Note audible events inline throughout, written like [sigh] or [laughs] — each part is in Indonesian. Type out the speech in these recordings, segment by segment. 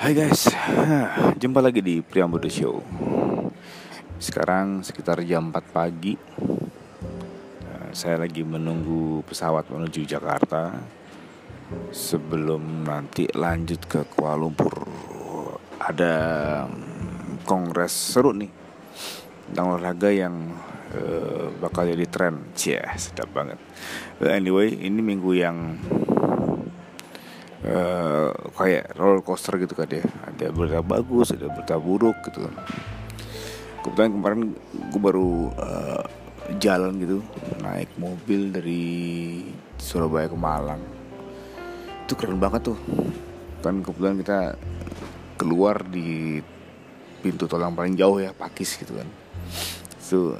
Hai guys, jumpa lagi di Priambo The Show. Sekarang sekitar jam 4 pagi. Eh, Saya lagi menunggu pesawat menuju Jakarta Sebelum nanti lanjut ke Kuala Lumpur. Ada mm, kongres seru nih Tentang olahraga yang eh, bakal jadi tren. Cie, sedap banget. Anyway, ini minggu yang eh, kayak roller coaster gitu kan ya. Ada berita bagus ada berita buruk gitu kan. Kebetulan kemarin gue baru eh, jalan gitu naik mobil dari Surabaya ke Malang. Itu keren banget tuh. Kan kebetulan kita keluar di pintu tol yang paling jauh ya Pakis gitu kan. Itu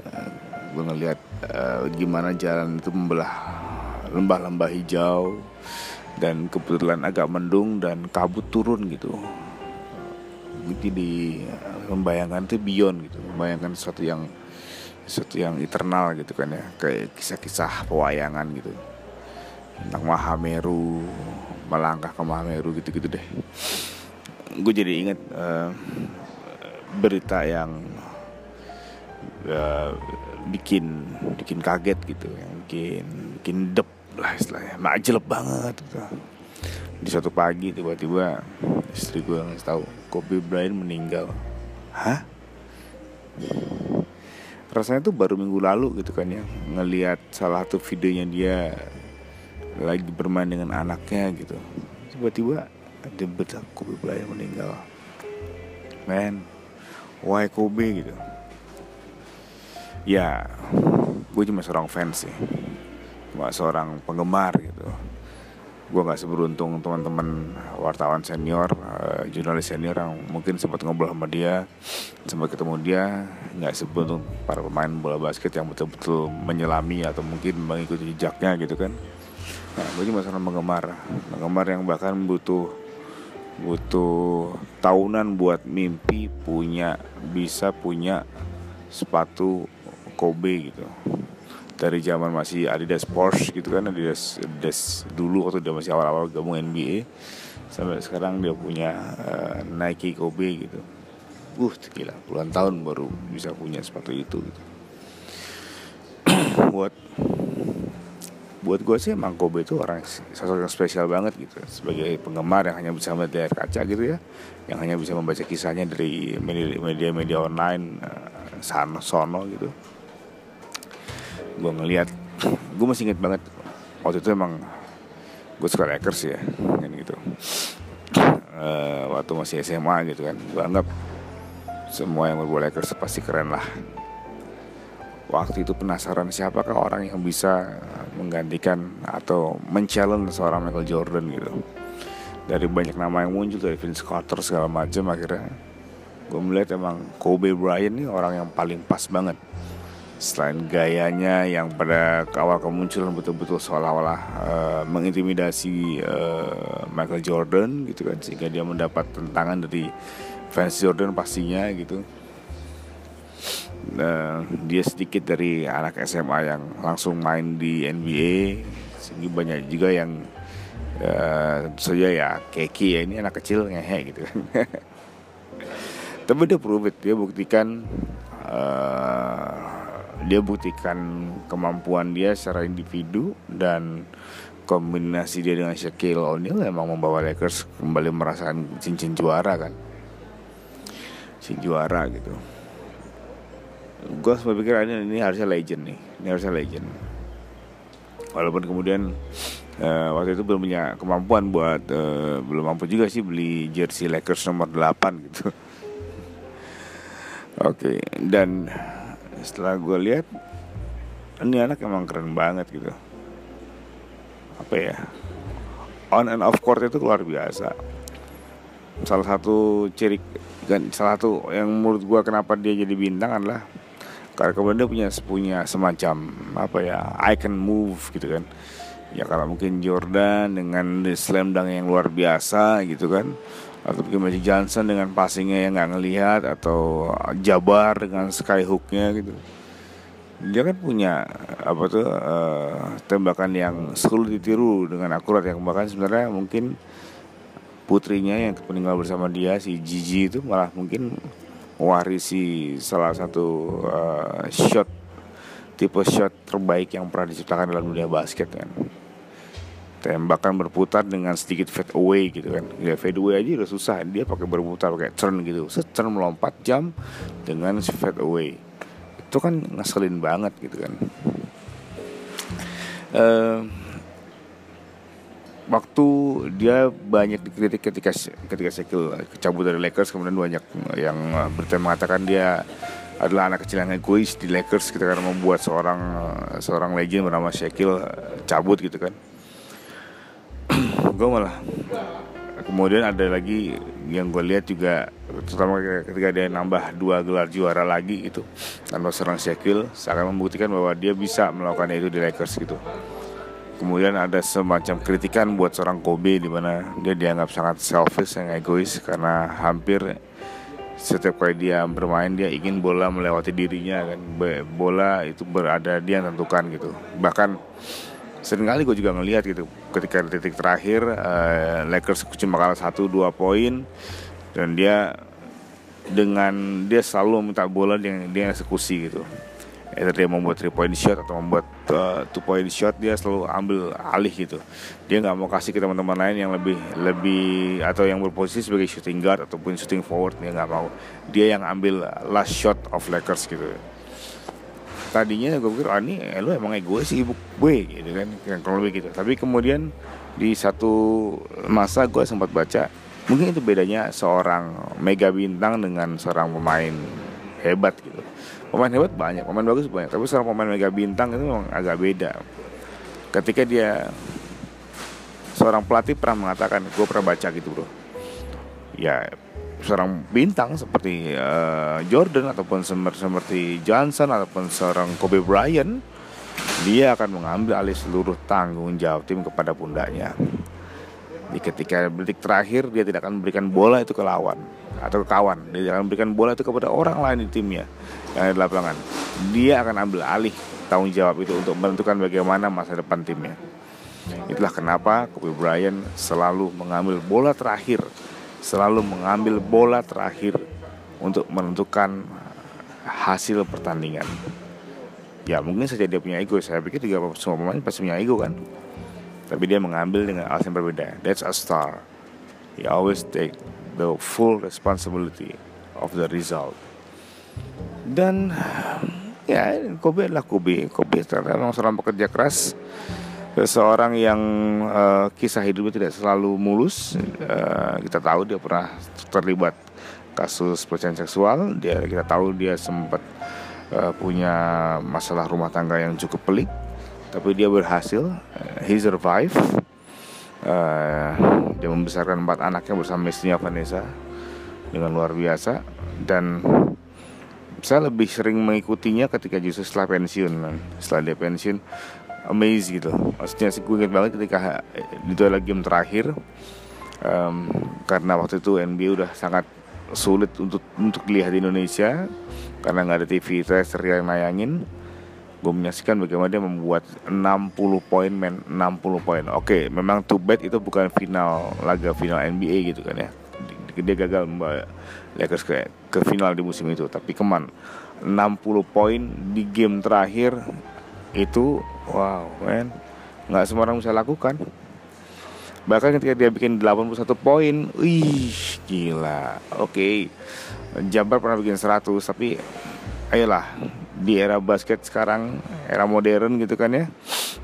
gue ngeliat eh, gimana jalan itu membelah lembah-lembah hijau dan kebetulan agak mendung dan kabut turun gitu. Jadi membayangkan itu beyond gitu. Membayangkan sesuatu yang sesuatu yang eternal gitu kan ya. Kayak kisah-kisah pewayangan gitu. Tentang Mahameru melangkah ke Mahameru gitu-gitu deh. Gue jadi inget eh, berita yang eh, bikin bikin kaget gitu. Yang bikin bikin dep lah istilahnya. Majelep banget gitu. di suatu pagi tiba-tiba istri gue ngasih tahu Kobe Bryant meninggal. Hah? Rasanya tuh baru minggu lalu gitu kan ya ngelihat salah satu videonya dia lagi bermain dengan anaknya gitu. Tiba-tiba ada berita Kobe Bryant meninggal. Man why Kobe gitu? Ya gue cuma seorang fans sih cuma seorang penggemar gitu. Gue nggak seberuntung teman-teman wartawan senior eh, jurnalis senior yang mungkin sempat ngobrol sama dia sempat ketemu dia nggak seberuntung para pemain bola basket yang betul-betul menyelami atau mungkin mengikuti jejaknya gitu kan. Nah, gue cuma seorang penggemar penggemar yang bahkan butuh butuh tahunan buat mimpi punya bisa punya sepatu Kobe gitu dari zaman masih Adidas Porsche gitu kan Adidas, Adidas dulu waktu dia masih awal-awal gabung NBA sampai sekarang dia punya eh, Nike Kobe gitu. Uh gila puluhan tahun baru bisa punya sepatu itu gitu. [clears throat] Buat buat gue sih emang Kobe itu orang sosok yang spesial banget gitu. Sebagai penggemar yang hanya bisa melihat layar kaca gitu ya. Yang hanya bisa membaca kisahnya dari media-media online eh, sana sono gitu gue ngeliat gue masih inget banget waktu itu emang gue suka Lakers ya kan gitu. Eh, waktu masih SMA gitu kan gue anggap semua yang berbola Lakers pasti keren lah. Waktu itu penasaran siapakah orang yang bisa menggantikan atau men-challenge seorang Michael Jordan gitu. Dari banyak nama yang muncul dari Vince Carter segala macam akhirnya gue melihat emang Kobe Bryant ini orang yang paling pas banget selain gayanya yang pada awal kemunculan betul-betul seolah-olah eh, mengintimidasi eh, Michael Jordan gitu kan sehingga dia mendapat tentangan dari fans Jordan pastinya gitu. Nah, dia sedikit dari anak SMA yang langsung main di NBA sehingga banyak juga yang tentu saja ya keki ya ini anak kecil ngehe gitu kan. [laughs] Tapi dia prove it dia buktikan dia buktikan kemampuan dia secara individu dan kombinasi dia dengan Shaquille O'Neal emang membawa Lakers kembali merasakan cincin juara kan? Cincin juara gitu. Gue sempat pikir "Ah, ini, ini harusnya legend nih ini harusnya legend. Walaupun kemudian eh, waktu itu belum punya kemampuan buat eh, belum mampu juga sih beli jersey Lakers nomor 8 gitu. [laughs] Oke dan setelah gue lihat ini anak emang keren banget gitu. Apa ya? On and off court itu luar biasa. Salah satu ciri kan salah satu yang menurut gua kenapa dia jadi bintang adalah karena kemudian dia punya punya semacam apa ya icon move gitu kan. Ya kalau mungkin Jordan dengan slam dunk yang luar biasa gitu kan atau Magic Johnson dengan passingnya yang nggak ngelihat atau Jabar dengan sky hooknya gitu. Dia kan punya apa tuh eh, tembakan yang sulit ditiru dengan akurat yang bahkan sebenarnya mungkin putrinya yang meninggal bersama dia si Gigi itu malah mungkin mewarisi salah satu uh, shot tipe shot terbaik yang pernah diciptakan dalam dunia basket kan tembakan berputar dengan sedikit fade away gitu kan. Ya fade away aja udah susah. Dia pakai berputar pakai turn gitu. Set turn melompat jam dengan fade away. Itu kan ngeselin banget gitu kan. Uh, waktu dia banyak dikritik ketika ketika Sekil kecabut dari Lakers. Kemudian banyak yang berita mengatakan dia adalah anak kecil yang egois di Lakers kita karena membuat seorang seorang legend bernama Shekil cabut gitu kan gue malah kemudian ada lagi yang gue lihat juga terutama ketika dia nambah dua gelar juara lagi itu tanpa seorang Shekil seakan membuktikan bahwa dia bisa melakukan itu di Lakers gitu. Kemudian ada semacam kritikan buat seorang Kobe di mana dia dianggap sangat selfish yang egois karena hampir setiap kali dia bermain dia ingin bola melewati dirinya kan. Bola itu berada dia yang tentukan gitu. Bahkan sering kali gue juga ngelihat gitu ketika titik terakhir uh, Lakers cuma kalah satu dua poin dan dia dengan dia selalu minta bola dia dia eksekusi gitu. Either dia membuat three point shot atau membuat uh, two point shot dia selalu ambil alih gitu. Dia nggak mau kasih ke teman-teman lain yang lebih lebih atau yang berposisi sebagai shooting guard ataupun shooting forward dia nggak mau. Dia yang ambil last shot of Lakers gitu tadinya gue pikir ah ini eh, lu emang egois sih ibu gue gitu kan kalau lebih gitu. Tapi kemudian di satu masa gue sempat baca mungkin itu bedanya seorang mega bintang dengan seorang pemain hebat gitu. Pemain hebat banyak pemain bagus banyak tapi seorang pemain mega bintang itu memang agak beda. Ketika dia seorang pelatih pernah mengatakan gue pernah baca gitu bro. Ya seorang bintang seperti uh, Jordan ataupun seperti Johnson ataupun seorang Kobe Bryant dia akan mengambil alih seluruh tanggung jawab tim kepada pundaknya. Di ketika detik terakhir dia tidak akan memberikan bola itu ke lawan atau ke kawan. Dia akan memberikan bola itu kepada orang lain di timnya yang ada di lapangan. Dia akan ambil alih tanggung jawab itu untuk menentukan bagaimana masa depan timnya. Itulah kenapa Kobe Bryant selalu mengambil bola terakhir selalu mengambil bola terakhir untuk menentukan hasil pertandingan. Ya mungkin saja dia punya ego. Saya pikir juga semua pemain pasti punya ego kan? Tapi dia mengambil dengan alasan berbeda. That's a star. He always take the full responsibility of the result. Dan ya Kobe adalah Kobe. Kobe ternyata memang seorang pekerja keras seseorang yang uh, kisah hidupnya tidak selalu mulus uh, kita tahu dia pernah terlibat kasus pelecehan seksual dia kita tahu dia sempat uh, punya masalah rumah tangga yang cukup pelik tapi dia berhasil uh, he survive. Uh, dia membesarkan empat anaknya bersama istrinya Vanessa dengan luar biasa. Dan saya lebih sering mengikutinya ketika justru setelah pensiun setelah dia pensiun amazed gitu. Maksudnya sih gue inget banget ketika itu lagi game terakhir um, karena waktu itu NBA udah sangat sulit untuk untuk dilihat di Indonesia karena nggak ada TV tracer yang nayangin gue menyaksikan bagaimana dia membuat 60 poin men 60 poin. Oke memang too bad itu bukan final laga final NBA gitu kan ya. Dia gagal membawa Lakers ke, ke final di musim itu. Tapi keman 60 poin di game terakhir itu wow men. Nggak semua orang bisa lakukan. Bahkan ketika dia bikin 81 poin wih gila. Oke okay. Jabar pernah bikin 100 tapi ayolah di era basket sekarang era modern gitu kan ya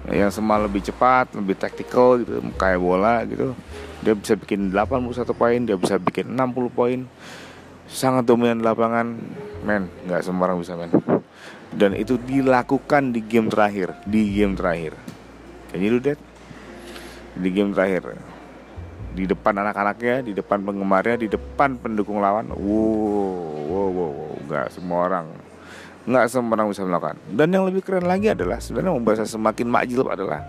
yang semua lebih cepat lebih taktikal gitu kayak bola gitu dia bisa bikin 81 poin dia bisa bikin 60 poin. Sangat dominan lapangan men. Nggak semua orang bisa men dan itu dilakukan di game terakhir di game terakhir. Can you do di game terakhir. Di depan anak-anaknya di depan penggemarnya di depan pendukung lawan. Wow wow wow, nggak semua orang nggak semua orang bisa melakukan. Dan yang lebih keren lagi adalah sebenarnya membuat semakin makjil adalah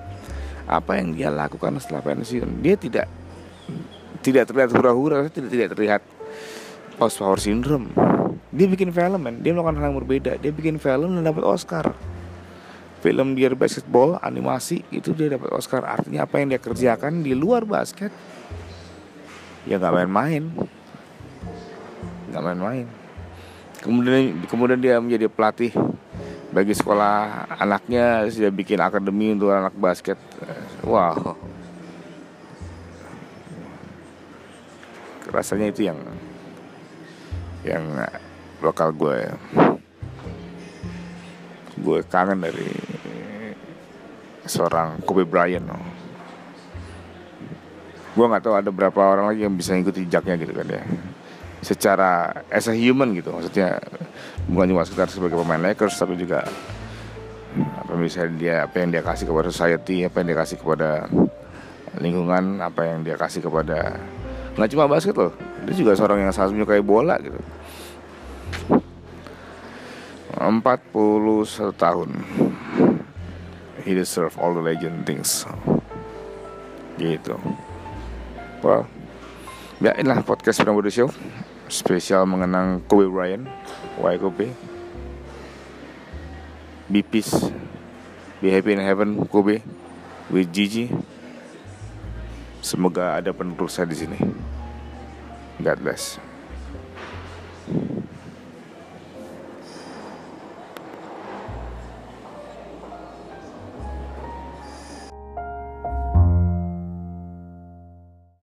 apa yang dia lakukan setelah pensiun. Dia tidak tidak terlihat hura-hura tidak tidak terlihat post power syndrome dia bikin film man dia melakukan hal yang berbeda. Dia bikin film dan dapat Oscar. Film dia basketball animasi itu dia dapat Oscar. Artinya apa yang dia kerjakan di luar basket ya nggak main-main. Nggak main-main. Kemudian kemudian dia menjadi pelatih bagi sekolah anaknya sudah bikin akademi untuk anak basket. Wow. Rasanya itu yang yang lokal gue gue kangen dari seorang Kobe Bryant gue nggak tahu ada berapa orang lagi yang bisa ikuti jejaknya gitu kan ya. Secara as a human gitu maksudnya bukan cuma sekedar sebagai pemain Lakers tapi juga apa misalnya dia apa yang dia kasih kepada society apa yang dia kasih kepada lingkungan apa yang dia kasih kepada nggak cuma basket loh. Dia juga seorang yang sangat menyukai bola gitu 41 tahun. He deserve all the legend things. Gitu. Well ya inilah podcast Budi Show. Spesial mengenang Kobe Bryant Why Kobe Be peace. Be happy in heaven Kobe. With Gigi. Semoga ada penerusnya di sini. God bless